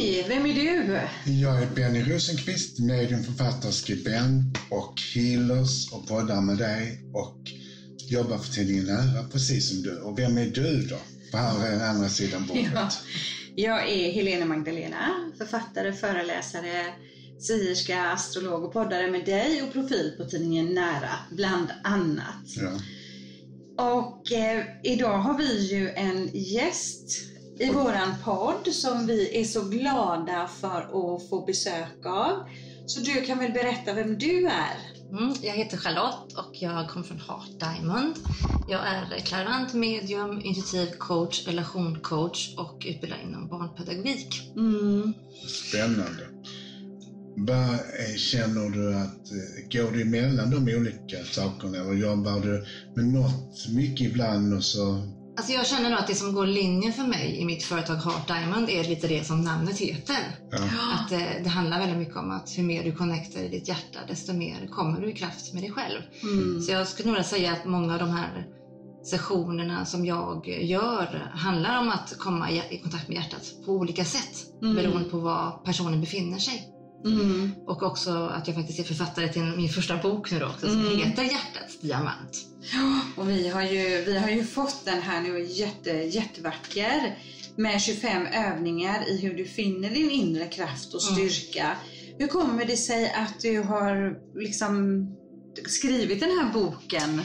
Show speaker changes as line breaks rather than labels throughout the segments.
Hej! Vem är du?
Jag är Benny Rosenqvist, mediumförfattare, skribent och healers och poddar med dig och jobbar för tidningen Nära, precis som du. Och vem är du då? På här andra sidan bordet.
Ja. Jag är Helena Magdalena, författare, föreläsare, sierska, astrolog och poddare med dig och profil på tidningen Nära, bland annat.
Ja.
Och eh, idag har vi ju en gäst i våran podd som vi är så glada för att få besök av. Så du kan väl berätta vem du är?
Mm, jag heter Charlotte och jag kommer från Heart Diamond. Jag är klarant medium, intuitiv coach, relationcoach och utbildad inom barnpedagogik.
Mm.
Spännande. Vad känner du att, eh, går du emellan de olika sakerna eller jobbar du med något mycket ibland och så
Alltså jag känner nog att det som går linjen för mig i mitt företag Heart Diamond är lite det som namnet heter.
Ja.
Att det, det handlar väldigt mycket om att ju mer du connectar i ditt hjärta, desto mer kommer du i kraft med dig själv.
Mm.
Så jag skulle nog säga att många av de här sessionerna som jag gör handlar om att komma i, i kontakt med hjärtat på olika sätt
Mm.
beroende på var personen befinner sig.
Mm.
Och också att jag faktiskt är författare till min första bok nu då också som
Mm.
heter Hjärtats diamant.
Och vi har, ju, vi har ju fått den här nu jätte, jättevacker med 25 övningar i hur du finner din inre kraft och
Mm.
styrka. Hur kommer det sig att du har liksom skrivit den här boken?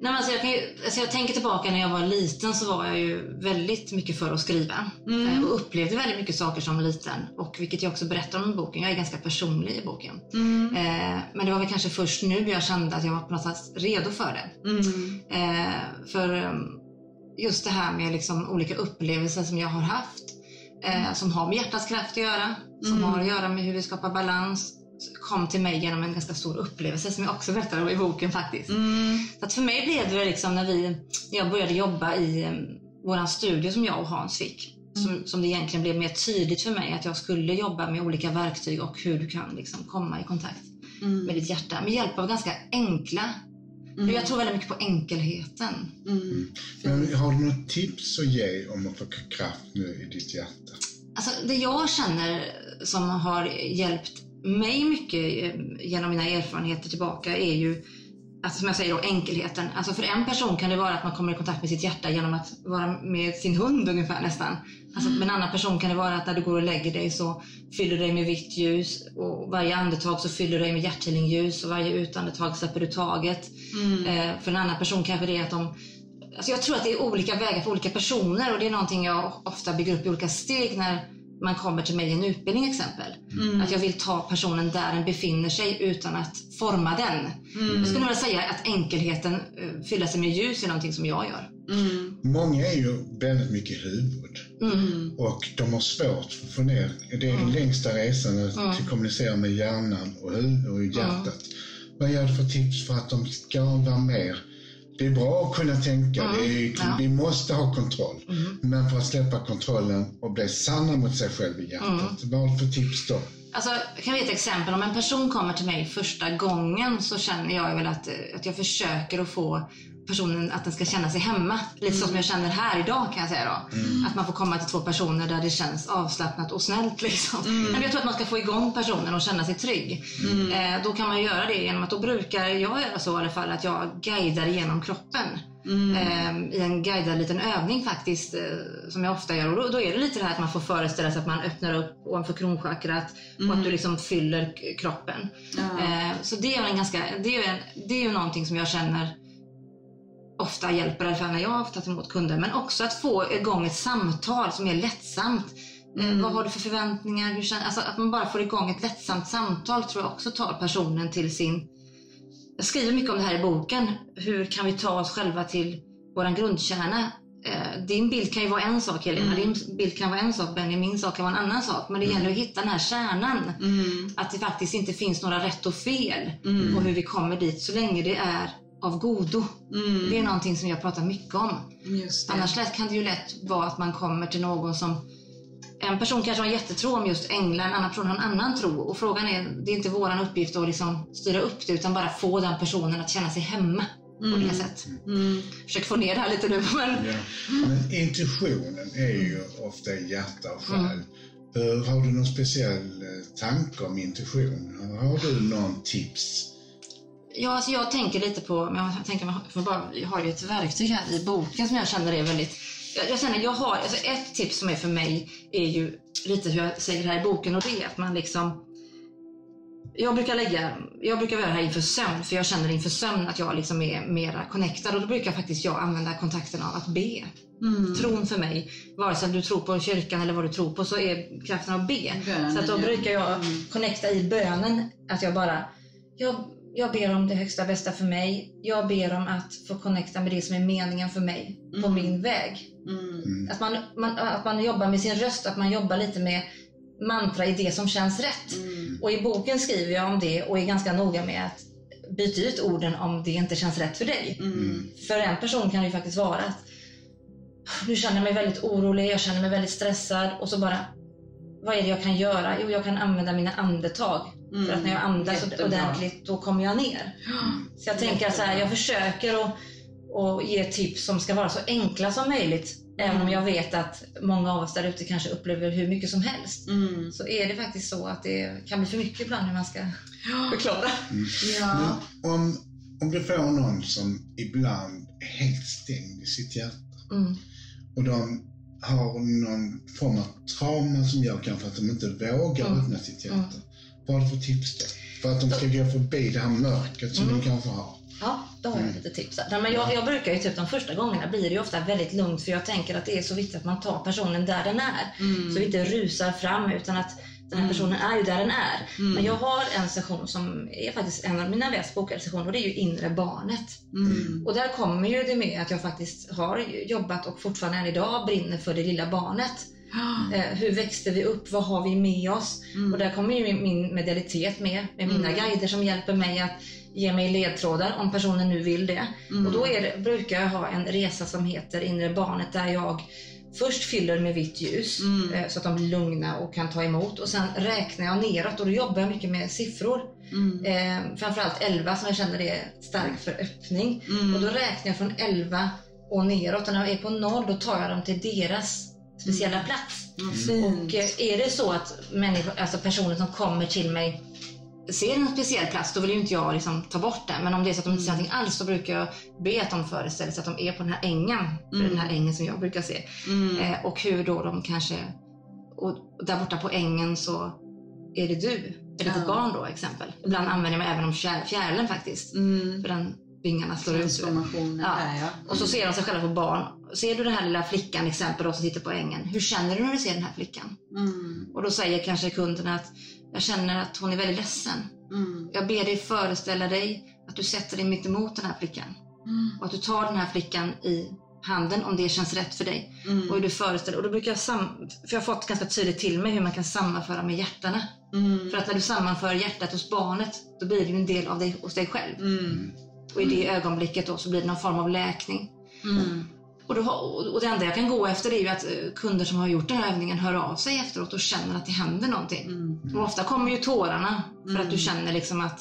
Nej, alltså jag, ju, alltså jag tänker tillbaka när jag var liten så var jag ju väldigt mycket för att skriva.
Mm.
Eh, Och upplevde väldigt mycket saker som liten. Och vilket jag också berättar om i boken. Jag är ganska personlig i boken.
Mm.
Eh, men det var väl kanske först nu jag kände att jag var på något sätt redo för det.
Mm.
Eh, för um, just det här med liksom olika upplevelser som jag har haft. Eh, som har med hjärtats kraft att göra. Som
Mm.
har att göra med hur vi skapar balans. Kom till mig genom en ganska stor upplevelse som jag också berättar om i boken faktiskt.
Mm.
Så att för mig blev det liksom när, vi, när jag började jobba i um, våran studio som jag och Hans fick. Som, som det egentligen blev mer tydligt för mig att jag skulle jobba med olika verktyg och hur du kan liksom komma i kontakt
Mm.
med ditt hjärta med hjälp av ganska enkla. För jag tror väldigt mycket på enkelheten.
Mm.
Men har du något tips att ge om att få kraft nu i ditt hjärta?
Alltså, det jag känner som har hjälpt mig mycket eh, genom mina erfarenheter tillbaka är ju att, som jag säger då, enkelheten. Alltså för en person kan det vara att man kommer i kontakt med sitt hjärta genom att vara med sin hund ungefär nästan. Alltså med en annan person kan det vara att när du går och lägger dig så fyller du dig med vitt ljus och varje andetag så fyller du dig med hjärthealingljus och varje utandetag släpper du taget.
Mm.
Eh, för en annan person kanske det är att de Alltså jag tror att det är olika vägar för olika personer och det är någonting jag ofta bygger upp i olika steg när man kommer till mig i en utbildning exempel.
Mm.
Att jag vill ta personen där den befinner sig utan att forma den.
Mm.
Jag skulle nog vilja säga att enkelheten, eh, fylla sig med ljus, är någonting som jag gör.
Mm.
Många är ju väldigt mycket huvud
Mm.
och de har svårt för att få ner, det är den längsta resan att
Mm.
kommunicera med hjärnan och huvudet och hjärtat. Vad ger du för tips för att de ska vara mer det är bra att kunna tänka,
Mm.
är,
Ja.
vi måste ha kontroll.
Mm.
Men för att släppa kontrollen och bli sanna mot sig själv i hjärtat, vad har du för tips då?
Alltså, kan ge ett exempel. Om en person kommer till mig första gången så känner jag väl att, att jag försöker att få personen att den ska känna sig hemma. Lite så som jag känner här idag kan jag säga då. Att man får komma till två personer där det känns avslappnat och snällt. Liksom. Men jag tror att man ska få igång personen och känna sig trygg. Eh, då kan man göra det genom att då brukar jag göra så i alla fall att jag guidar igenom kroppen. Eh, I en guidad liten övning faktiskt eh, som jag ofta gör. Och då, då är det lite det här att man får föreställa sig att man öppnar upp ovanför kronchakrat och att du liksom fyller kroppen.
Ja.
Eh, så det är, en ganska, det, är en, det är ju någonting som jag känner ofta hjälper, i alla fall när jag har tagit emot kunder. Men också att få igång ett samtal som är lättsamt. Eh, vad har du för förväntningar? Hur känner, alltså att man bara får igång ett lättsamt samtal tror jag också tar personen till sin... Jag skriver mycket om det här i boken. Hur kan vi ta oss själva till våran grundkärna? Eh, din bild kan ju vara en sak Helena, din bild kan vara en sak Benny, min sak kan vara en annan sak. Men det gäller att hitta den här kärnan.
Mm.
Att det faktiskt inte finns några rätt och fel på hur vi kommer dit så länge det är av godo.
Mm.
Det är någonting som jag pratar mycket om.
Just det.
Annars lätt, kan det ju lätt vara att man kommer till någon som en person kanske har en jättetro om just änglar, en annan person har en annan tro. Och frågan är, det är inte vår uppgift att liksom styra upp det utan bara få den personen att känna sig hemma på olika sätt.
Mm.
Försöker få ner det här lite nu men
Ja. Men intuitionen är ju ofta hjärta och själ. Eh, Har du någon speciell eh, tanke om intuition? Har du någon tips?
Ja, alltså jag tänker lite på, men jag tänker, för bara, jag har ju ett verktyg här i boken som jag känner är väldigt jag, jag känner, jag har, alltså ett tips som är för mig är ju lite hur jag säger det här i boken och det är att man liksom jag brukar lägga, jag brukar göra det här inför sömn för jag känner inför sömn att jag liksom är mera connectad och då brukar faktiskt jag använda kontakten av att be.
Mm.
Tron för mig, vare sig du tror på kyrkan eller vad du tror på, så är kraften av be.
Bönen,
så att då brukar jag
Mm.
connecta i bönen, att jag bara, jag, jag ber om det högsta bästa för mig. Jag ber om att få connecta med det som är meningen för mig på
Mm.
min väg.
Mm.
Mm.
Att man, man, att man jobbar med sin röst, att man jobbar lite med mantra i det som känns rätt.
Mm.
Och i boken skriver jag om det och är ganska noga med att byta ut orden om det inte känns rätt för dig.
Mm.
För en person kan det ju faktiskt vara att nu känner jag mig väldigt orolig, jag känner mig väldigt stressad och så bara vad är det jag kan göra? Jo, jag kan använda mina andetag.
Mm.
För att när jag andas
Jättebra.
ordentligt då kommer jag ner. Så jag tänker så här, jag försöker att, att ge tips som ska vara så enkla som möjligt. Även om jag vet att många av oss där ute kanske upplever hur mycket som helst.
Mm.
Så är det faktiskt så att det kan bli för mycket ibland hur man ska förklara.
Ja.
Men om, om du får någon som ibland är helt stängd i sitt hjärta
Mm.
och de har någon form av trauma som gör kanske att de inte vågar
Mm.
öppna sitt hjärta.
Mm.
Vad har du för tips då? För att de ska gå förbi det här mörkret som
Mm.
de kanske har.
Ja, då har jag lite tips. Nej, men jag, jag brukar ju typ de första gångerna blir det ju ofta väldigt lugnt för jag tänker att det är så viktigt att man tar personen där den är.
Mm.
Så vi inte rusar fram utan att den här
Mm.
personen är ju där den är.
Mm.
Men jag har en session som är faktiskt en av mina mest bokade sessioner och det är ju inre barnet.
Mm.
Och där kommer ju det med att jag faktiskt har jobbat och fortfarande än idag brinner för det lilla barnet. Eh, hur växte vi upp? Vad har vi med oss?
Mm.
Och där kommer ju min- min medialitet med, med mina
Mm.
guider som hjälper mig att ge mig ledtrådar om personen nu vill det.
Mm.
Och då det, brukar jag ha en resa som heter Inre barnet där jag först fyller med vitt ljus
Mm.
eh, så att de blir lugna och kan ta emot och sen räknar jag neråt och då jobbar jag mycket med siffror.
Mm.
Eh, framförallt 11 som jag känner är stark för öppning.
Mm.
Och då räknar jag från 11 och neråt och när jag är på noll då tar jag dem till deras speciella plats.
Vad fint.
Och eh, är det så att människor, alltså personer som kommer till mig ser en speciell plats, då vill ju inte jag liksom ta bort den. Men om det är så att de inte ser någonting alls, så brukar jag be att de föreställer sig att de är på den här ängen.
Mm.
den här ängen som jag brukar se.
Mm.
Eh, och hur då de kanske, och där borta på ängen så är det du, är det
Ja.
ditt barn då exempel. Ibland använder jag mig även om fjär, fjärilen faktiskt.
Mm.
För den vingarna slår ut. Ja.
ja.
Och så ser de sig själva på barn. Ser du den här lilla flickan exempel då som sitter på ängen. Hur känner du när du ser den här flickan?
Mm.
Och då säger kanske kunden att jag känner att hon är väldigt ledsen.
Mm.
Jag ber dig föreställa dig att du sätter dig mitt emot den här flickan.
Mm.
Och att du tar den här flickan i handen om det känns rätt för dig.
Mm.
Och hur du föreställer, och då brukar jag sam, för jag har fått ganska tydligt till mig hur man kan sammanföra med hjärtarna.
Mm.
För att när du sammanför hjärtat hos barnet, då blir det en del av dig hos dig själv.
Mm.
Och i det ögonblicket då så blir det någon form av läkning.
Mm.
Och, då, och det enda jag kan gå efter är ju att eh, kunder som har gjort den här övningen hör av sig efteråt och känner att det händer någonting.
Mm.
Och ofta kommer ju tårarna för
Mm.
att du känner liksom att...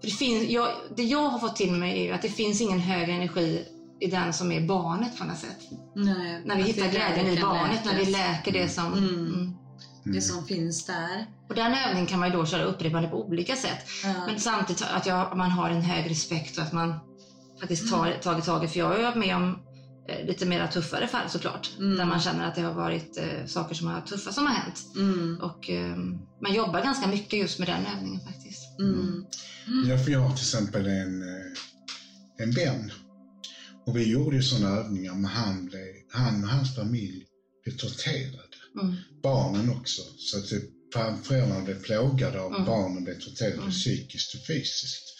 För det, finns, jag, det jag har fått till mig är ju att det finns ingen högre energi i den som är barnet på något sätt.
Nej,
När vi hittar glädjen i barnet, när vi
läkas.
läker det som...
Mm.
Mm.
Det som finns där.
Och den övningen kan man ju då köra upprepande på olika sätt. Men samtidigt att jag, man har en hög respekt och att man faktiskt tar tag i taget. För jag har ju varit med om lite mer tuffare fall såklart.
Mm.
Där man känner att det har varit eh, saker som har tuffa som har hänt.
Mm.
Och eh, man jobbar ganska mycket just med den övningen faktiskt.
Mm.
Ja, för jag har till exempel en, eh, en vän. Och vi gjorde ju sådana övningar, men han, blev, han och hans familj blev torterade.
Mm.
Barnen också. Så att det- föräldrarna blev plågade av
Mm.
barnen blev torterade
Mm.
psykiskt och fysiskt.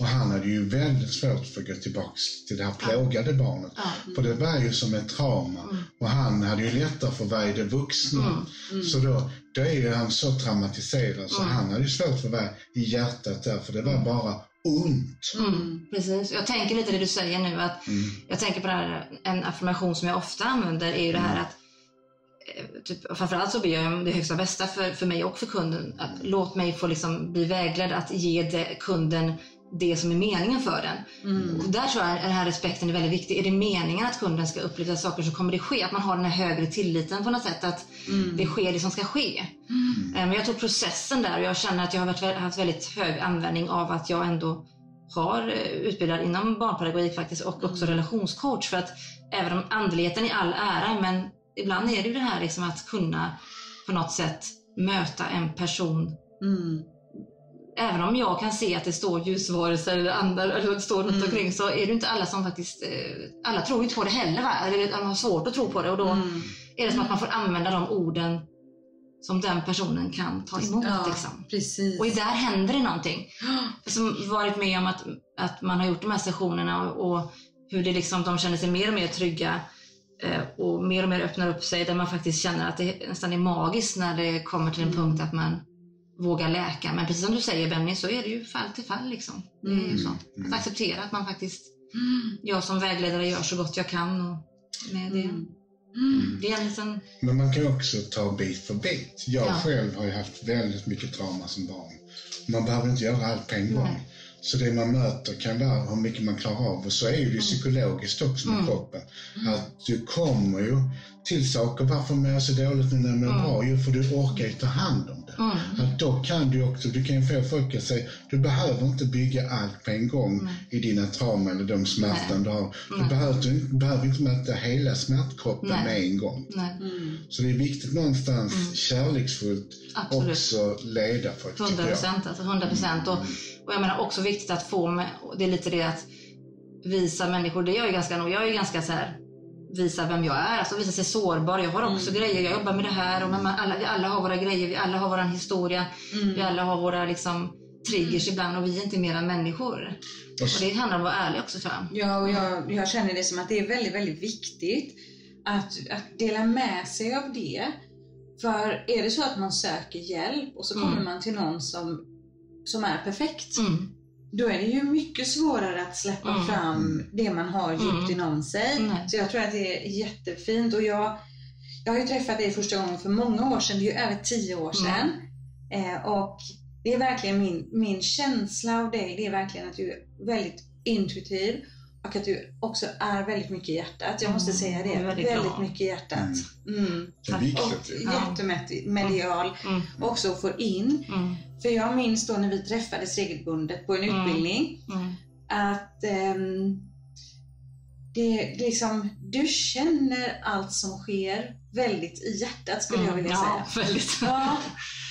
Och han hade ju väldigt svårt för att gå tillbaks till det här plågade barnet.
Ja.
För det var ju som ett trauma.
Mm.
Och han hade ju lättare för det vuxna.
Mm.
Mm.
Så då, då är ju han så traumatiserad så
Mm.
han hade ju svårt för att vara i hjärtat där, för det var bara ont.
Mm, precis. Jag tänker lite det du säger nu att
Mm.
jag tänker på det här, en affirmation som jag ofta använder är ju det här att eh, Typ, framförallt så ber jag om det högsta bästa för, för mig och för kunden. Att, låt mig få liksom bli vägledd att ge det, kunden det som är meningen för den.
Mm.
Och där tror jag den här respekten är väldigt viktig. Är det meningen att kunden ska uppleva saker så kommer det ske. Att man har den här högre tilliten på något sätt. Att
Mm.
det sker det som ska ske. Eh, Men jag tror processen där och jag känner att jag har varit, haft väldigt hög användning av att jag ändå har eh, utbildad inom barnpedagogik faktiskt och också relationscoach. För att även om andligheten är all ära men ibland är det ju det här liksom att kunna på något sätt möta en person
Mm.
Även om jag kan se att det står ljusvarelser eller andra eller det står runt
Mm.
omkring så är det inte alla som faktiskt, eh, alla tror inte på det heller va? Eller de har svårt att tro på det och då
Mm.
är det som att man får använda de orden som den personen kan ta emot.
Ja,
Liksom.
precis.
Och där händer det någonting. Som varit med om att, att man har gjort de här sessionerna och, och hur det liksom, de känner sig mer och mer trygga eh, och mer och mer öppnar upp sig där man faktiskt känner att det nästan är magiskt när det kommer till en
Mm.
punkt att man vågar läka. Men precis som du säger Benny så är det ju fall till fall. Liksom. Det är ju
Mm.
så.
Mm.
Att acceptera att man faktiskt,
Mm.
jag som vägledare gör så gott jag kan. Och med det.
Mm. Mm.
liten,
Men man kan också ta bit för bit. Jag
Ja.
själv har ju haft väldigt mycket trauma som barn. Man behöver inte göra allt på en gång.
Nej.
Så det man möter kan vara hur mycket man klarar av. Och så är ju det psykologiskt också med
Mm.
kroppen. Att du kommer ju till saker. Varför mår jag så dåligt nu när jag mår
Mm.
bra? Jo, för du orkar ju ta hand om det.
mm,
Att då kan du också, du kan ju få folk att säga, du behöver inte bygga allt på en gång
Nej.
i dina trauman eller de smärtan du har. Du
Nej.
behöver, du behöver inte möta hela smärtkroppen
Nej.
med en gång.
nej,
Mm.
Så det är viktigt någonstans
Mm.
kärleksfullt
absolut.
också leda folk,
100
tycker jag.
procent. Alltså 100 procent. Och, och jag menar också viktigt att få med, det är lite det att visa människor, det är jag ju ganska nog, jag är ju ganska så här visa vem jag är, alltså visa sig sårbar. Jag har också grejer, jag jobbar med det här och man, alla, vi alla har våra grejer, vi alla har vår historia,
Mm.
vi alla har våra liksom triggers ibland och vi är inte mer än människor.
Och
det handlar om att vara ärlig också tror jag.
Ja, och jag, jag känner det som att det är väldigt, väldigt viktigt att, att dela med sig av det. För är det så att man söker hjälp och så kommer
Mm.
man till någon som, som är perfekt,
Mm.
Då är det ju mycket svårare att släppa
Mm.
fram det man har djupt
Mm.
inom sig.
Mm.
Så jag tror att det är jättefint. Och jag, jag har ju träffat dig första gången för många år sedan, det är ju över tio år sedan. Eh, och det är verkligen min, min känsla av dig, det är verkligen att du är väldigt intuitiv och att du också är väldigt mycket i hjärtat. Jag måste
Mm,
säga det.
är väldigt
Väldigt, mycket i hjärtat. Mm.
Är
Och
viktigt ju.
Ja.
jättemedial
Mm.
också att få in.
Mm.
För jag minns då när vi träffades regelbundet på en
Mm.
utbildning
Mm.
att ehm, det, det liksom, du känner allt som sker väldigt i hjärtat skulle jag vilja
Mm. ja,
säga.
väldigt.
Ja,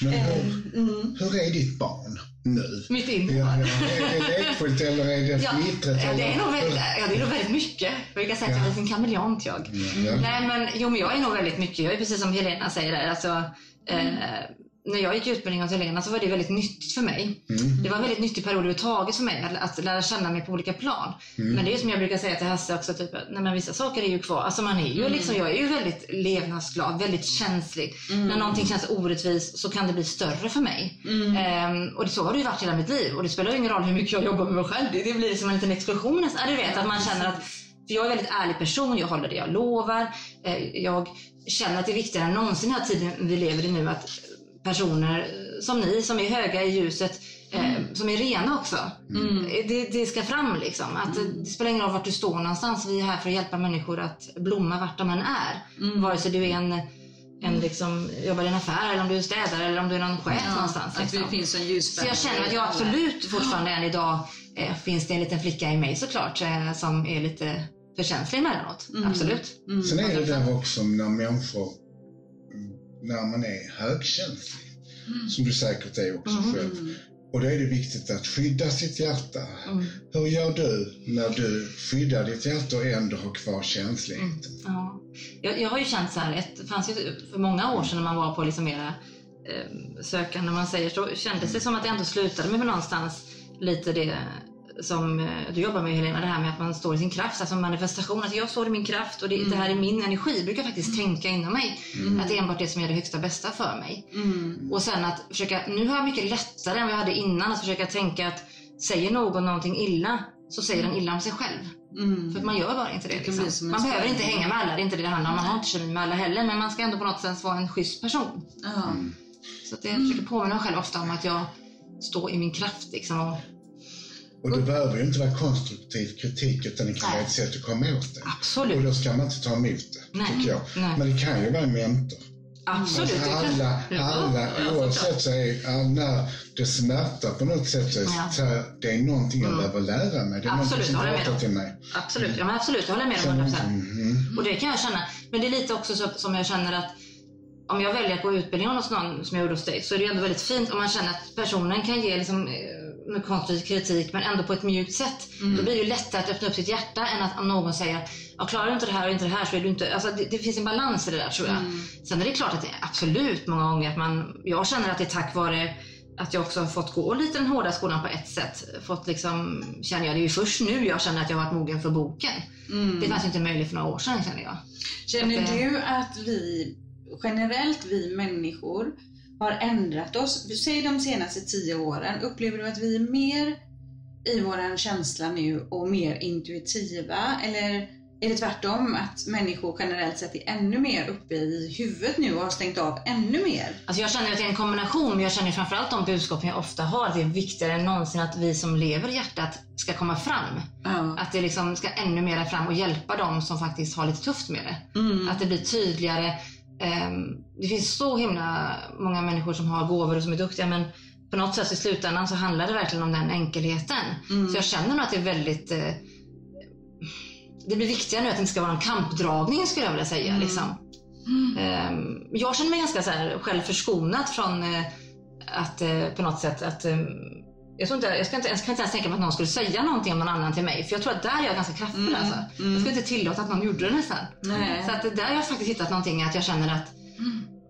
Men hur,
ehm, mm.
hur är ditt barn nu?
Mitt inre.
Ja, ja, är det lekfullt eller är det
Ja,
fnittret?
ja, det är nog väldigt, ja, det är nog väldigt mycket. Jag brukar säga att jag är en liten kameleont jag.
Ja, ja.
Nej men, jo, men jag är nog väldigt mycket, jag är precis som Helena säger där. Alltså, eh, när jag gick utbildningen hos Helena så var det väldigt nyttigt för mig.
Mm.
Det var en väldigt nyttig period överhuvudtaget för mig att, att lära känna mig på olika plan.
Mm.
Men det är som jag brukar säga till Hasse också, typ, nej, men vissa saker är ju kvar. Alltså man är ju liksom, jag är ju väldigt levnadsglad, väldigt känslig. När någonting känns orättvist så kan det bli större för mig.
Mm.
Ehm, och det, så har det ju varit hela mitt liv. Och det spelar ingen roll hur mycket jag jobbar med mig själv. Det, det blir som en liten explosion nästan. Du vet, att man känner att för jag är en väldigt ärlig person, jag håller det jag lovar. Eh, jag känner att det är viktigare än någonsin i den här tiden vi lever i nu att personer som ni som är höga i ljuset, eh, som är rena också.
Mm.
Eh, Det, det ska fram liksom. Att eh, det spelar ingen roll vart du står någonstans. Vi är här för att hjälpa människor att blomma vart de än är.
Mm.
Vare sig du är en, en liksom, jobbar i en affär eller om du är städare eller om du är någon chef
Ja,
någonstans.
att
Liksom.
det finns en.
Så jag känner att jag absolut fortfarande än idag eh, finns det en liten flicka i mig såklart eh, som är lite för känslig emellanåt.
Mm.
Absolut.
Mm.
Sen är det där också när människor, när man är högkänslig, som du säkert är också
Mm.
själv.
Mm.
Och då är det viktigt att skydda sitt hjärta.
Mm.
Hur gör du när du skyddar ditt hjärta och ändå har kvar känsligheten?
Ja. Jag, jag har ju känt så här, ett, det fanns ju för många år sedan när man var på liksom mera eh, sökande, man säger så, kändes det som att det ändå slutade med någonstans lite det som eh, du jobbar med Helena, det här med att man står i sin kraft, alltså manifestation, att jag står i min kraft och det, det här är min energi, jag brukar faktiskt tänka inom mig. Att det är enbart det som är det högsta bästa för mig.
Mm.
Och sen att försöka, nu har jag mycket lättare än vad jag hade innan att försöka tänka att säger någon någonting illa så säger den illa om sig själv.
Mm.
För att man gör bara inte det.
Det
Liksom. Man behöver inte hänga med alla, det är inte det det handlar om. Man har inte kemi med alla heller. Men man ska ändå på något sätt vara en schysst person. Så att jag försöker påminna mig själv ofta om att jag står i min kraft. Liksom, och
Och det behöver ju inte vara konstruktiv kritik utan det kan
Nej.
vara ett sätt att komma åt det. Och
Absolut.
då ska man inte ta emot det,
Nej.
tycker jag.
Nej.
Men det kan ju vara en mentor.
Absolut. kan-
Alla, alla
ja,
oavsett så är, när det smärtar på något sätt så är
Ja.
så här, det är någonting jag behöver lära mig. Det är
Absolut,
som
håller med
till mig.
Absolut, ja, men absolut, jag håller med om 100%.
Mm.
Och det kan jag känna. Men det är lite också så, som jag känner att om jag väljer att gå utbildning hos någon som jag gjorde hos dig så är det ju ändå väldigt fint om man känner att personen kan ge liksom, eh, med konstruktiv kritik men ändå på ett mjukt sätt. Då blir det ju lättare att öppna upp sitt hjärta än att om någon säger ja, klarar du inte det här och inte det här så är du inte... Alltså det, det finns en balans i det där tror jag. Sen är det klart att det är absolut många gånger att man... Jag känner att det är tack vare att jag också har fått gå lite den hårda skolan på ett sätt. Fått liksom, känner jag, det är ju först nu jag känner att jag har varit mogen för boken. Det fanns inte möjligt för några år sedan känner jag.
Känner
Att
du att vi, generellt vi människor, har ändrat oss? Säg de senaste tio åren, upplever du att vi är mer i våran känsla nu och mer intuitiva? Eller är det tvärtom, att människor generellt sett är ännu mer uppe i huvudet nu och har stängt av ännu mer?
Alltså jag känner att det är en kombination, men jag känner framförallt de budskapen jag ofta har, att det är viktigare än någonsin att vi som lever i hjärtat ska komma fram.
Ja.
Att det liksom ska ännu mer fram och hjälpa dem som faktiskt har lite tufft med det.
Mm.
Att det blir tydligare. Ehm, det finns så himla många människor som har gåvor och som är duktiga, men på något sätt i slutändan så handlar det verkligen om den enkelheten.
Mm.
Så jag känner nog att det är väldigt eh, det blir viktigare nu att det inte ska vara en kampdragning skulle jag vilja säga.
Mm.
Liksom. Ehm, jag känner mig ganska så här, själv förskonad från eh, att eh, på något sätt att eh, jag, tror inte, jag, ska inte, jag kan inte ens tänka mig att någon skulle säga någonting om någon annan till mig. För jag tror att där är jag ganska kraftfull.
Mm,
Alltså.
mm.
Jag skulle inte tillåta att någon gjorde det nästan.
Nej.
Så att där har jag faktiskt hittat någonting att jag känner att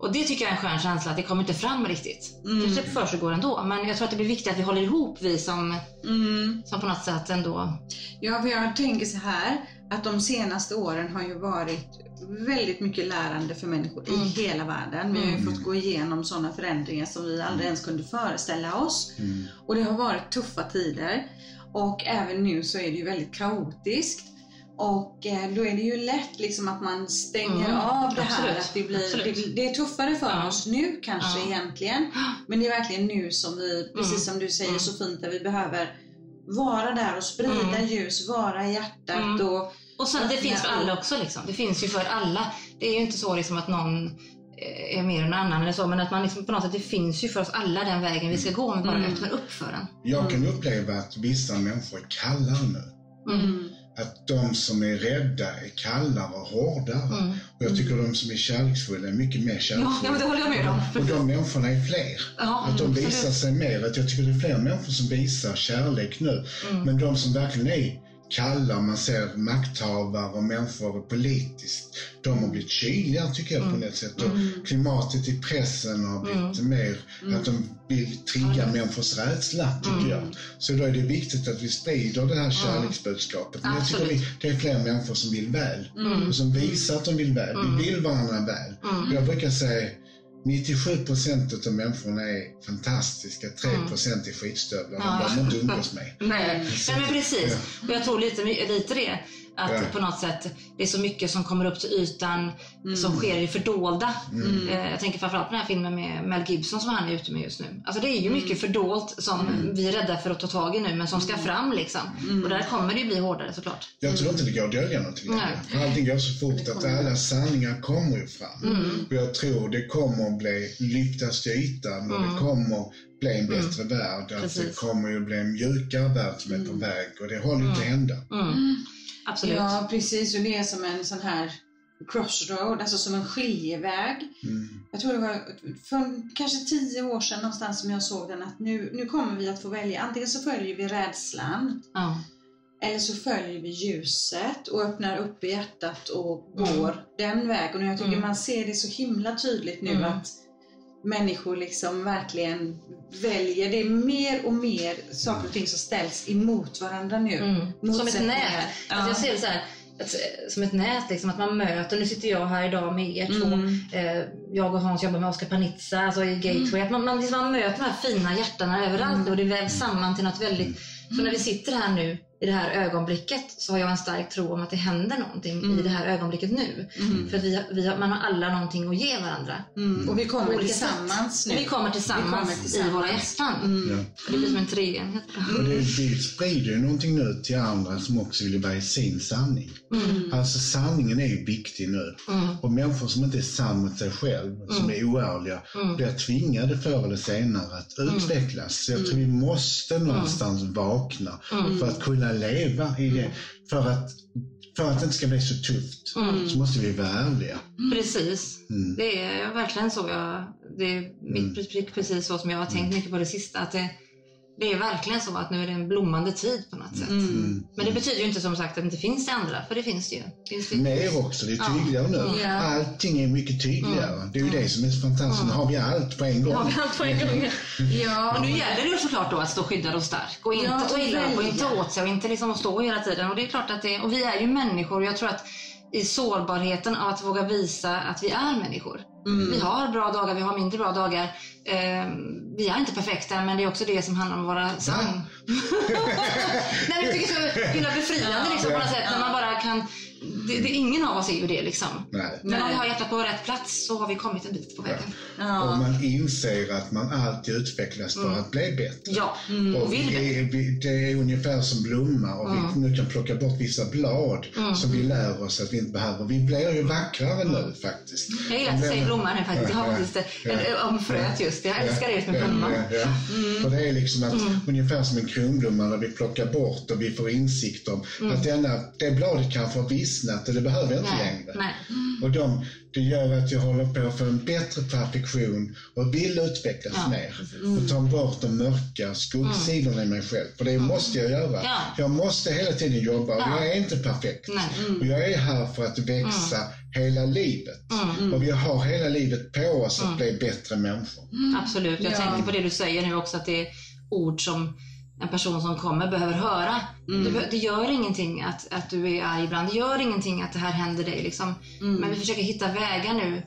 och det tycker jag är en skön känsla, att det kommer inte fram riktigt.
Mm.
Kanske försiggår ändå, men jag tror att det blir viktigt att vi håller ihop, vi som,
Mm.
som på något sätt ändå...
Ja, för jag tänker så här att de senaste åren har ju varit väldigt mycket lärande för människor
Mm.
i hela världen. Vi har ju
Mm.
fått gå igenom sådana förändringar som vi aldrig ens kunde föreställa oss.
Mm.
Och det har varit tuffa tider. Och även nu så är det ju väldigt kaotiskt. Och eh, då är det ju lätt liksom att man stänger
Mm,
av det här.
absolut,
Att det, blir, det, det är tuffare för
Ja.
oss nu kanske
Ja.
egentligen. Men det är verkligen nu som vi, precis
Mm,
som du säger
mm.
så fint, där vi behöver vara där och sprida
Mm.
ljus, vara i hjärtat
Mm.
och
Och sen det finns för alla också. Liksom. Det finns ju för alla. Det är ju inte så liksom att någon eh, är mer än någon annan eller så, men att man liksom på något sätt, det finns ju för oss alla den vägen vi ska gå om vi bara
Mm.
öppnar upp för den.
Jag kan uppleva att vissa människor är kallare nu.
Mm.
Att de som är rädda är kallare och hårdare.
Mm.
Och jag tycker de som är kärleksfulla är mycket mer kärleksfulla.
ja, det håller jag med om.
Och de människorna är fler.
Ja,
Att de
absolut.
visar sig mer. Att jag tycker det är fler människor som visar kärlek nu.
Mm.
Men de som verkligen är kalla, man ser makthavare och människor politiskt, de har blivit kyligare tycker jag på något sätt. Och klimatet i pressen har blivit mer att de vill trigga människors rädsla tycker jag. Så då är det viktigt att vi sprider det här kärleksbudskapet. Men jag tycker vi, det är fler människor som vill väl. Och som visar att de vill väl. Vi vill varandra väl. Jag brukar säga 97 procent av människorna är fantastiska, 3 procent är skitstövlar. De
Ja.
behöver inte umgås med.
Nej, Nej men precis. Och jag tror lite, lite det. Att
Ja.
på något sätt, det är så mycket som kommer upp till ytan som sker i det fördolda. Eh, Jag tänker framförallt på den här filmen med Mel Gibson som han är ute med just nu. Alltså det är ju mycket fördolt som vi är rädda för att ta tag i nu men som ska fram liksom. Och där kommer det ju bli hårdare såklart.
Jag tror inte det går att dölja någonting längre. Allting går så fort att alla sanningar kommer ju fram.
Mm.
Och jag tror det kommer att bli lyftas till ytan och det kommer bli en bättre värld. Att det
Mm.
Kommer ju bli en mjukare värld som är på väg och det håller inte att hända.
Mm. Absolut.
Ja, precis. Och det är som en sån här crossroad, alltså som en skiljeväg.
Mm.
Jag tror det var för kanske tio år sedan någonstans som jag såg den att nu, nu kommer vi att få välja. Antingen så följer vi rädslan
Ja.
eller så följer vi ljuset och öppnar upp i hjärtat och
Mm.
går den vägen. Och jag tycker
Mm.
man ser det så himla tydligt nu
Mm.
att människor liksom verkligen väljer. Det är mer och mer saker och ting som ställs emot varandra nu.
Mm. Som ett nät.
Ja.
Alltså jag ser det så här, att, eh, som ett nät, liksom, att man möter. Nu sitter jag här idag med er två.
Mm.
Eh, jag och Hans jobbar med Oscar Panizza alltså i Gateway. Att man, man, liksom, man möter de här fina hjärtana överallt och det vävs samman till något väldigt... Så när vi sitter här nu i det här ögonblicket så har jag en stark tro om att det händer någonting i det här ögonblicket nu. För vi, har- vi har, man har alla någonting att ge varandra.
Mm. Och vi kommer tillsammans nu.
Vi kommer tillsammans,
Vi kommer tillsammans.
i våra hjärtan.
Mm.
Ja.
Det blir som en treenhet.
Och det, vi sprider ju någonting nu till andra som också vill vara i sin sanning.
Mm.
Alltså sanningen är ju viktig nu.
Mm.
Och människor som inte är sann mot sig själv, som är oärliga,
Mm.
blir tvingade förr eller senare att utvecklas. Så jag tror vi måste någonstans vakna
Mm.
för att kunna leva i det. För att, för att det inte ska bli så tufft
Mm.
så måste vi vara ärliga.
Precis.
Mm.
Det är verkligen så jag... Det är mitt pre- precis så som jag har tänkt mycket på det sista. Att det, det är verkligen så att nu är det en blommande tid på något sätt.
Mm.
Men det betyder ju inte som sagt att det inte finns det andra, för det finns det ju. Finns det.
Mer också, det är
Ja.
tydligare nu.
Ja.
Allting är mycket tydligare. Det är ju det som är så fantastiskt. Nu har vi allt på en gång.
Har vi allt på en gång?
Ja,
Och nu gäller det ju såklart då att stå skyddad och stark och inte
Ja,
ta illa upp och inte åt sig och inte liksom stå hela tiden. Och det är klart att det, och vi är ju människor och jag tror att i sårbarheten av att våga visa att vi är människor.
Mm.
Vi har bra dagar, vi har mindre bra dagar. Eh, vi är inte perfekta men det är också det som handlar om att vara sann. Nej, men jag tycker det är så himla befriande liksom, på något sätt när man bara kan... Det, det, ingen av oss är ju det liksom.
Nej.
Men om vi har hjärtat på rätt plats så har vi kommit en bit på vägen.
Och
ja.
man inser att man alltid utvecklas för att bli bättre.
Ja,
Och
och vill
vi,
det.
är- vi, det är ungefär som blommar och vi nu kan plocka bort vissa blad som vi lär oss att vi inte behöver. Vi blir ju vackrare nu faktiskt.
Jag gillar att du säger blomma nu faktiskt. Jag har faktiskt en, en, om fröet just. Jag älskar det med blomman.
Ja, ja. För det är liksom att, ungefär som en kronblomma när vi plockar bort och vi får insikt om att denna, det bladet kanske har vissnat och det behöver jag inte
Nej,
längre.
nej.
Och de, det gör att jag håller på att få en bättre perfektion och vill utvecklas
Ja,
mer. Och ta bort de mörka skuggsidorna i mig själv. För det måste jag göra.
Ja.
Jag måste hela tiden jobba och
Ja.
jag är inte perfekt.
Nej.
Och jag är här för att växa hela livet. Och vi har hela livet på oss att bli bättre människor.
Absolut. Jag
Ja.
tänker på det du säger nu också att det är ord som en person som kommer behöver höra. Det, be- det gör ingenting att, att du är arg ibland. Det gör ingenting att det här händer dig. Liksom. Men vi försöker hitta vägar nu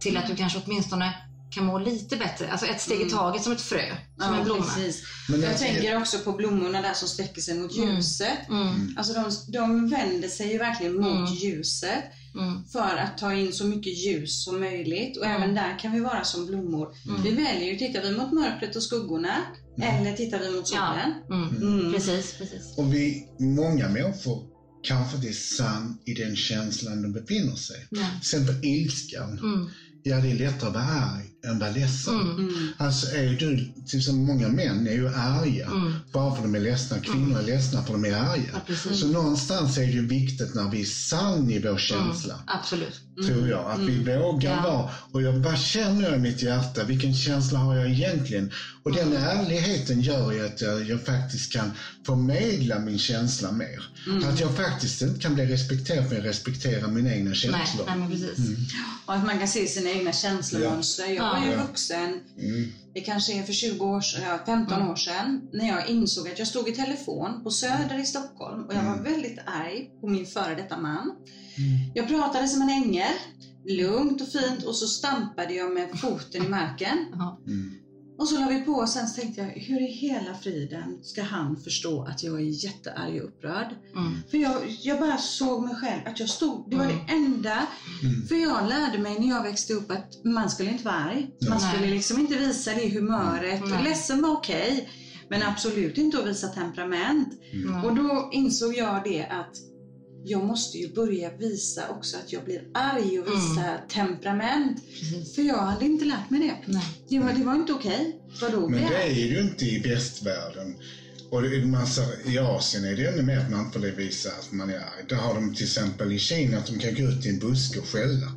till att du kanske åtminstone kan må lite bättre. Alltså ett steg i taget som ett frö, som en blomma.
precis.
Men
jag
jag-
tänker också på blommorna där som sträcker sig mot ljuset.
Mm.
Alltså de, de vänder sig ju verkligen mot
Mm.
ljuset
Mm.
för att ta in så mycket ljus som möjligt. Och även där kan vi vara som blommor. Vi väljer ju, tittar vi mot mörkret och skuggorna eller tittar vi mot
Ja.
solen?
Mm.
Mm.
Precis, precis.
Och vi, många människor kanske inte är sann i den känslan de befinner sig.
Nej.
Till exempel ilskan.
Mm.
Ja, det är lättare att vara arg än vara ledsen.
Mm.
Alltså är du, till som många män är ju arga
Mm.
bara för att de är ledsna. Kvinnor är ledsna för att de är arga.
Ja.
Så någonstans är det ju viktigt när vi är sann i vår känsla.
Absolut.
Tror jag. Att vi vågar
Ja.
vara. Och jag, vad känner jag i mitt hjärta? Vilken känsla har jag egentligen? Och den ärligheten gör ju att jag, jag faktiskt kan förmedla min känsla mer. Att jag faktiskt inte kan bli respekterad för jag respekterar mina egna
Nej,
känslor.
nej men precis.
Och att man kan se sina egna känslomönster. Jag var ju
Ja.
vuxen,
Mm.
Det kanske är för 20 år sedan, ja, 15 år sedan, när jag insåg att jag stod i telefon på Söder i Stockholm och jag var väldigt arg på min före detta man. Jag pratade som en ängel, lugnt och fint och så stampade jag med foten i marken.
Mm.
Och så la vi på och sen tänkte jag, hur i hela friden ska han förstå att jag är jättearg och upprörd?
Mm.
För jag, jag bara såg mig själv, att jag stod, det var det enda. För jag lärde mig när jag växte upp att man skulle inte vara arg. Man
Nej.
skulle liksom inte visa det humöret.
Nej.
Ledsen var okej, men absolut inte att visa temperament.
Nej.
Och då insåg jag det att jag måste ju börja visa också att jag blir arg och visa temperament.
Precis.
För jag hade inte lärt mig det.
Nej.
Det var, det var inte okej. Vadå
Men det är ju inte i västvärlden. Och det är en massa, I Asien är det ännu mer att man inte får visa att man är arg. Där har de till exempel i Kina att de kan gå ut i en buske och skälla.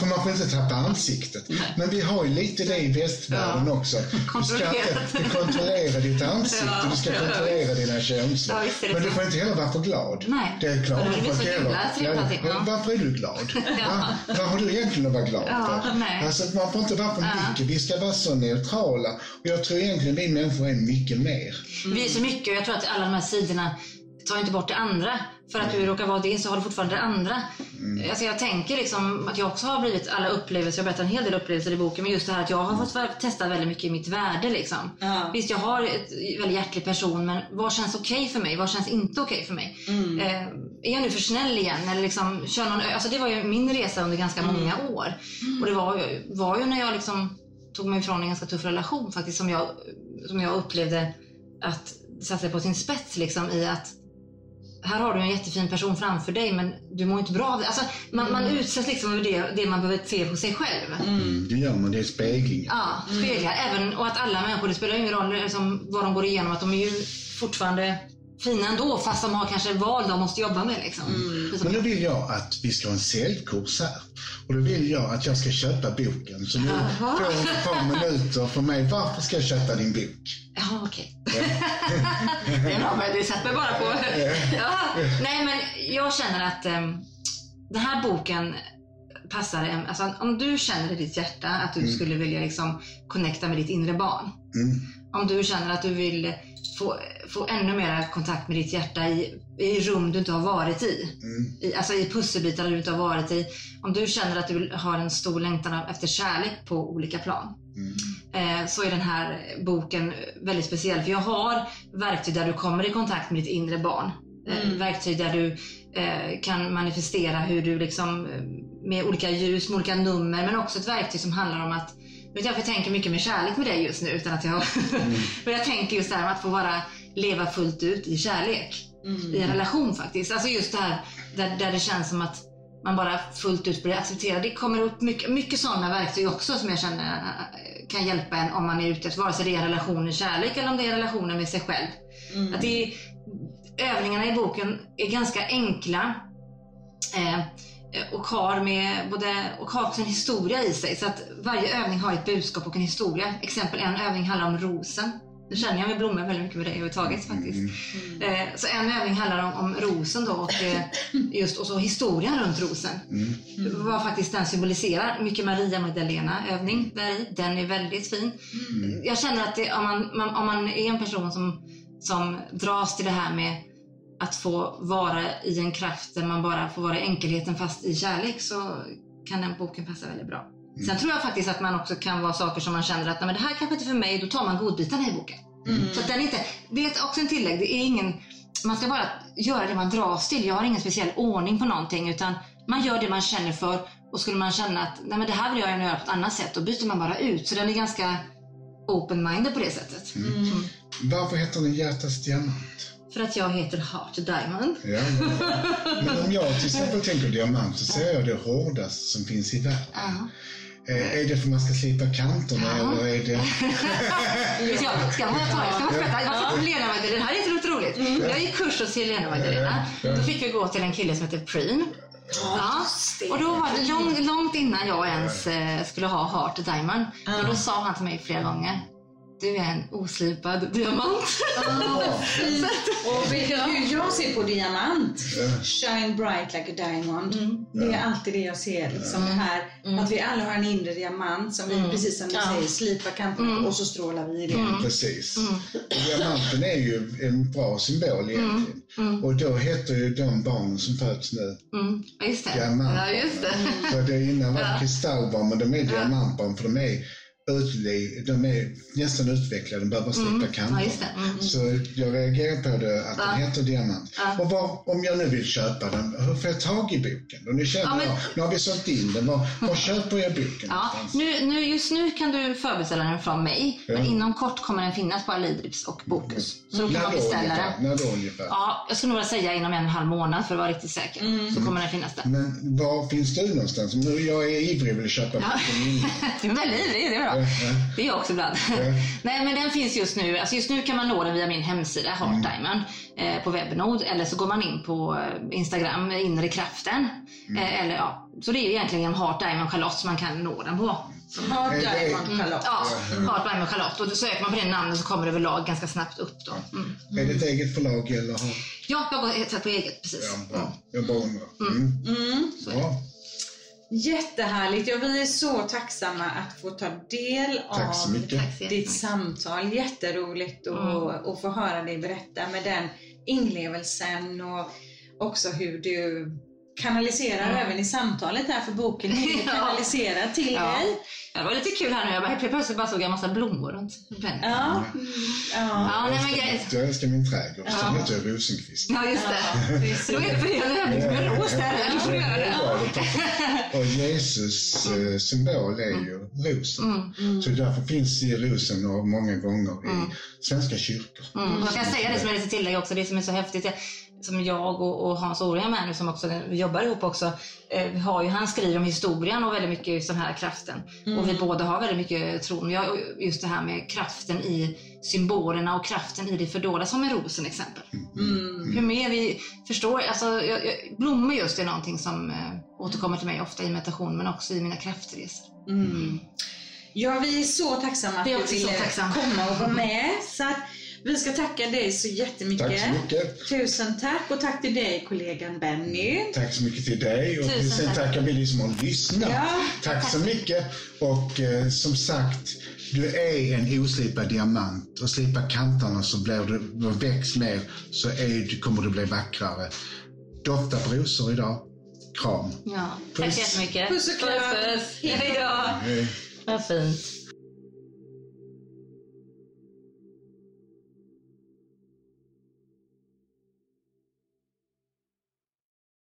För man får inte tappa ansiktet. Men vi har ju lite det i västvärlden också. Du ska inte kontrollera ditt ansikte,
Ja,
du ska
ja,
kontrollera dina känslor.
Ja,
Men du får inte heller vara för glad.
Nej.
Det är klart
trevligt allting, ja.
Varför är du glad? Va? Vad har du egentligen att vara glad
Ja,
för?
nej.
Alltså, man får inte vara för mycket. Vi ska vara så neutrala. Och jag tror egentligen vi människor är mycket mer.
Vi är så mycket och jag tror att alla de här sidorna tar inte bort det andra. För att du råkar vara det så har du fortfarande det andra.
Mm.
Alltså jag tänker liksom att jag också har blivit alla upplevelser, jag berättar en hel del upplevelser i boken, men just det här att jag har fått testa väldigt mycket i mitt värde. Liksom.
Ja.
Visst, jag har ett väldigt hjärtlig person, men vad känns okej för mig? Vad känns inte okej för mig?
Mm.
Eh, är jag nu för snäll igen? Eller liksom, kör någon, alltså det var ju min resa under ganska
Mm.
många år. Och det var, ju- var ju när jag liksom tog mig ifrån en ganska tuff relation faktiskt som jag, som jag upplevde att det satte på sin spets liksom, i att här har du en jättefin person framför dig men du mår inte bra av det. Alltså, man, man utsätts liksom över det, det man behöver se hos sig själv.
Mm, det gör man, det är speglingar.
Ja, speglar. Även, och att alla människor, det spelar ingen roll liksom, vad de går igenom, att de är ju fortfarande fina ändå fast de har kanske val de måste jobba med. Liksom. Som
Men då vill jag att vi ska ha en säljkurs här. Och då vill jag att jag ska köpa boken. Så nu
Jaha.
får ett par minuter för mig. Varför ska jag köpa din bok?
Jaha, okej. det är bra, men du sätter mig bara på... ja. Nej, men jag känner att um, den här boken passar en, alltså, om du känner i ditt hjärta att du skulle vilja liksom connecta med ditt inre barn.
Mm.
Om du känner att du vill få, få ännu mer kontakt med ditt hjärta i, i rum du inte har varit i.
Mm.
I, alltså i pusselbitar du inte har varit i. Om du känner att du har en stor längtan av- efter kärlek på olika plan.
Mm.
Eh, så är den här boken väldigt speciell. För jag har verktyg där du kommer i kontakt med ditt inre barn. Eh,
Mm.
Verktyg där du eh, kan manifestera hur du liksom eh, med olika ljus, med olika nummer, men också ett verktyg som handlar om att vet jag, jag tänker mycket med kärlek med dig just nu utan att jag... men jag tänker just det här med att få vara, leva fullt ut i kärlek. I en relation faktiskt. Alltså just det här där, där det känns som att man bara fullt ut blir accepterad. Det kommer upp mycket, mycket sådana verktyg också som jag känner eh, kan hjälpa en om man är ute efter, vare sig det är relationer kärlek eller om det är relationer med sig själv. Att det är, övningarna i boken är ganska enkla eh, och har, med både, och har också en historia i sig. Så att varje övning har ett budskap och en historia. Exempel en övning handlar om rosen. Nu känner jag med blommor väldigt mycket med dig överhuvudtaget faktiskt. Eh, så en övning handlar om, om rosen då och, eh, just, och så historien runt rosen. Vad faktiskt den symboliserar. Mycket Maria Magdalena övning där i. Den är väldigt fin. Jag känner att det, om, man, man, om man är en person som, som dras till det här med att få vara i en kraft där man bara får vara i enkelheten fast i kärlek så kan den boken passa väldigt bra. Sen tror jag faktiskt att man också kan vara saker som man känner att Nej, men det här kanske inte är för mig, då tar man godbitarna i boken. Så att den inte, det är också en tillägg, det är ingen, man ska bara göra det man dras till. Jag har ingen speciell ordning på någonting utan man gör det man känner för och skulle man känna att Nej, men det här vill jag göra på ett annat sätt, då byter man bara ut. Så den är ganska open-minded på det sättet.
Varför heter den Hjärtats diamant?
För att jag heter Heart Diamond.
Ja, men om jag till exempel tänker diamant så ser jag det hårdaste som finns i världen.
Ja.
Eh, Är det för att man ska slipa kanterna
Ja.
eller är det...
Ska jag, ska bara ta, jag ska bara berätta. Jag var till Helena Magdalena, det här är så otroligt.
Mm.
Jag gick kurs hos Helena Magdalena. Då fick vi gå till en kille som heter Preem. Ja. Och då var det långt, långt innan jag ens eh, skulle ha Heart Diamond. Och då sa han till mig flera gånger. Du är en oslipad diamant.
Och vet du hur jag ser på diamant? Shine bright like a diamond.
Mm.
Det är alltid det jag ser. Liksom det här, Att vi alla har en inre diamant som vi, precis som du
Mm. Ja. Mm.
säger, slipar kanterna och så strålar vi i det.
Precis. Och diamanten är ju en bra symbol egentligen. Och då heter ju de barnen som föds nu
Mm. Ja, just det.
Diamant.
Ja, just det.
För det innan var det kristallbarn, men de är diamantbarn för de är, utli, de är nästan utvecklade, de behöver slipa kanter.
Ja. Mm.
Så jag reagerar på det, att den heter diamant.
Ja.
Och var, om jag nu vill köpa den, hur får jag tag i boken? Och nu känner
Ja, men-
jag, nu har vi sålt in den, var, var köper jag boken
Ja, nu, nu, just nu kan du förbeställa den från mig, men
Ja.
inom kort kommer den finnas på Alidrips och Bokus. Så då kan
När
man beställa den.
När då ungefär?
Ja, jag skulle nog säga inom en och en halv månad för att vara riktigt säker. Så kommer den finnas där.
Men var finns du någonstans? Nu, jag är ivrig och vill köpa
Ja.
boken.
Du är väldigt ivrig, det är bra. Det är jag också ibland. Nej, men den finns just nu. Alltså just nu kan man nå den via min hemsida, Heart Diamond, eh, på webbnod. Eller så går man in på eh, Instagram, Inre Kraften. Eh, eller, ja, så det är egentligen genom Heart Diamond Charlotte som man kan nå den på.
Har
Är det-
diamond Charlotte.
Ja, Heart Diamond Charlotte. Och då söker man på det namnet så kommer det överlag ganska snabbt upp då. Mm.
Är det ett eget förlag eller har...
Ja, jag går helt på eget precis.
Ja, bra. Jag bara undrar. Mm.
Mm.
Bra.
Jättehärligt. Ja, vi är så tacksamma att få ta del av ditt samtal. Jätteroligt att
Mm.
att få höra dig berätta med den inlevelsen och, också hur du kanaliserar
Mm.
även i samtalet här för boken är
Ja.
kanaliserad till
Ja.
dig.
Ja, det var lite kul här nu. Jag bara, helt plötsligt bara såg jag en massa blommor runt.
Ja. Ja.
Ja, nej, men
Jag älskar- Jag älskar min trädgård, så
Ja.
heter jag Rosenqvist.
Ja, just det.
Ja, precis.
Det för jag nämnde med ros där. Du får göra det.
Och Jesus eh, symbol är ju rosen.
Mm.
Så därför finns rosen många gånger i
Mm.
svenska kyrkor.
Mm. Och Jag kan säga det som är lite tillägg också, det som är så häftigt. Som jag och, och Hans Orhem här nu som också jobbar ihop också. Eh, har ju, han skriver om historien och väldigt mycket just den här kraften. Och vi båda har väldigt mycket tron. Jag, just det här med kraften i symbolerna och kraften i det fördolda som med rosen exempel.
Mm.
Hur mer vi förstår, alltså jag, jag, blommor just är någonting som eh, återkommer till mig ofta i meditation men också i mina kraftresor.
Mm. Ja, vi är så tacksamma att du ville komma och vara med. Så att vi ska tacka dig så jättemycket.
Tack så mycket.
Tusen tack och tack till dig kollegan Benny.
Tack så mycket till dig och
Tusen
sen
tack.
tackar vi dig som har lyssnat.
Ja,
tack så mycket. Och eh, som sagt, du är en oslipad diamant och slipa kanterna så blir du, väx mer så är, du- kommer du bli vackrare. Dofta på rosor idag. Kram.
Ja, tack så jättemycket.
Puss och kram.
Puss, puss. Hej då.
Hej.
Vad fint.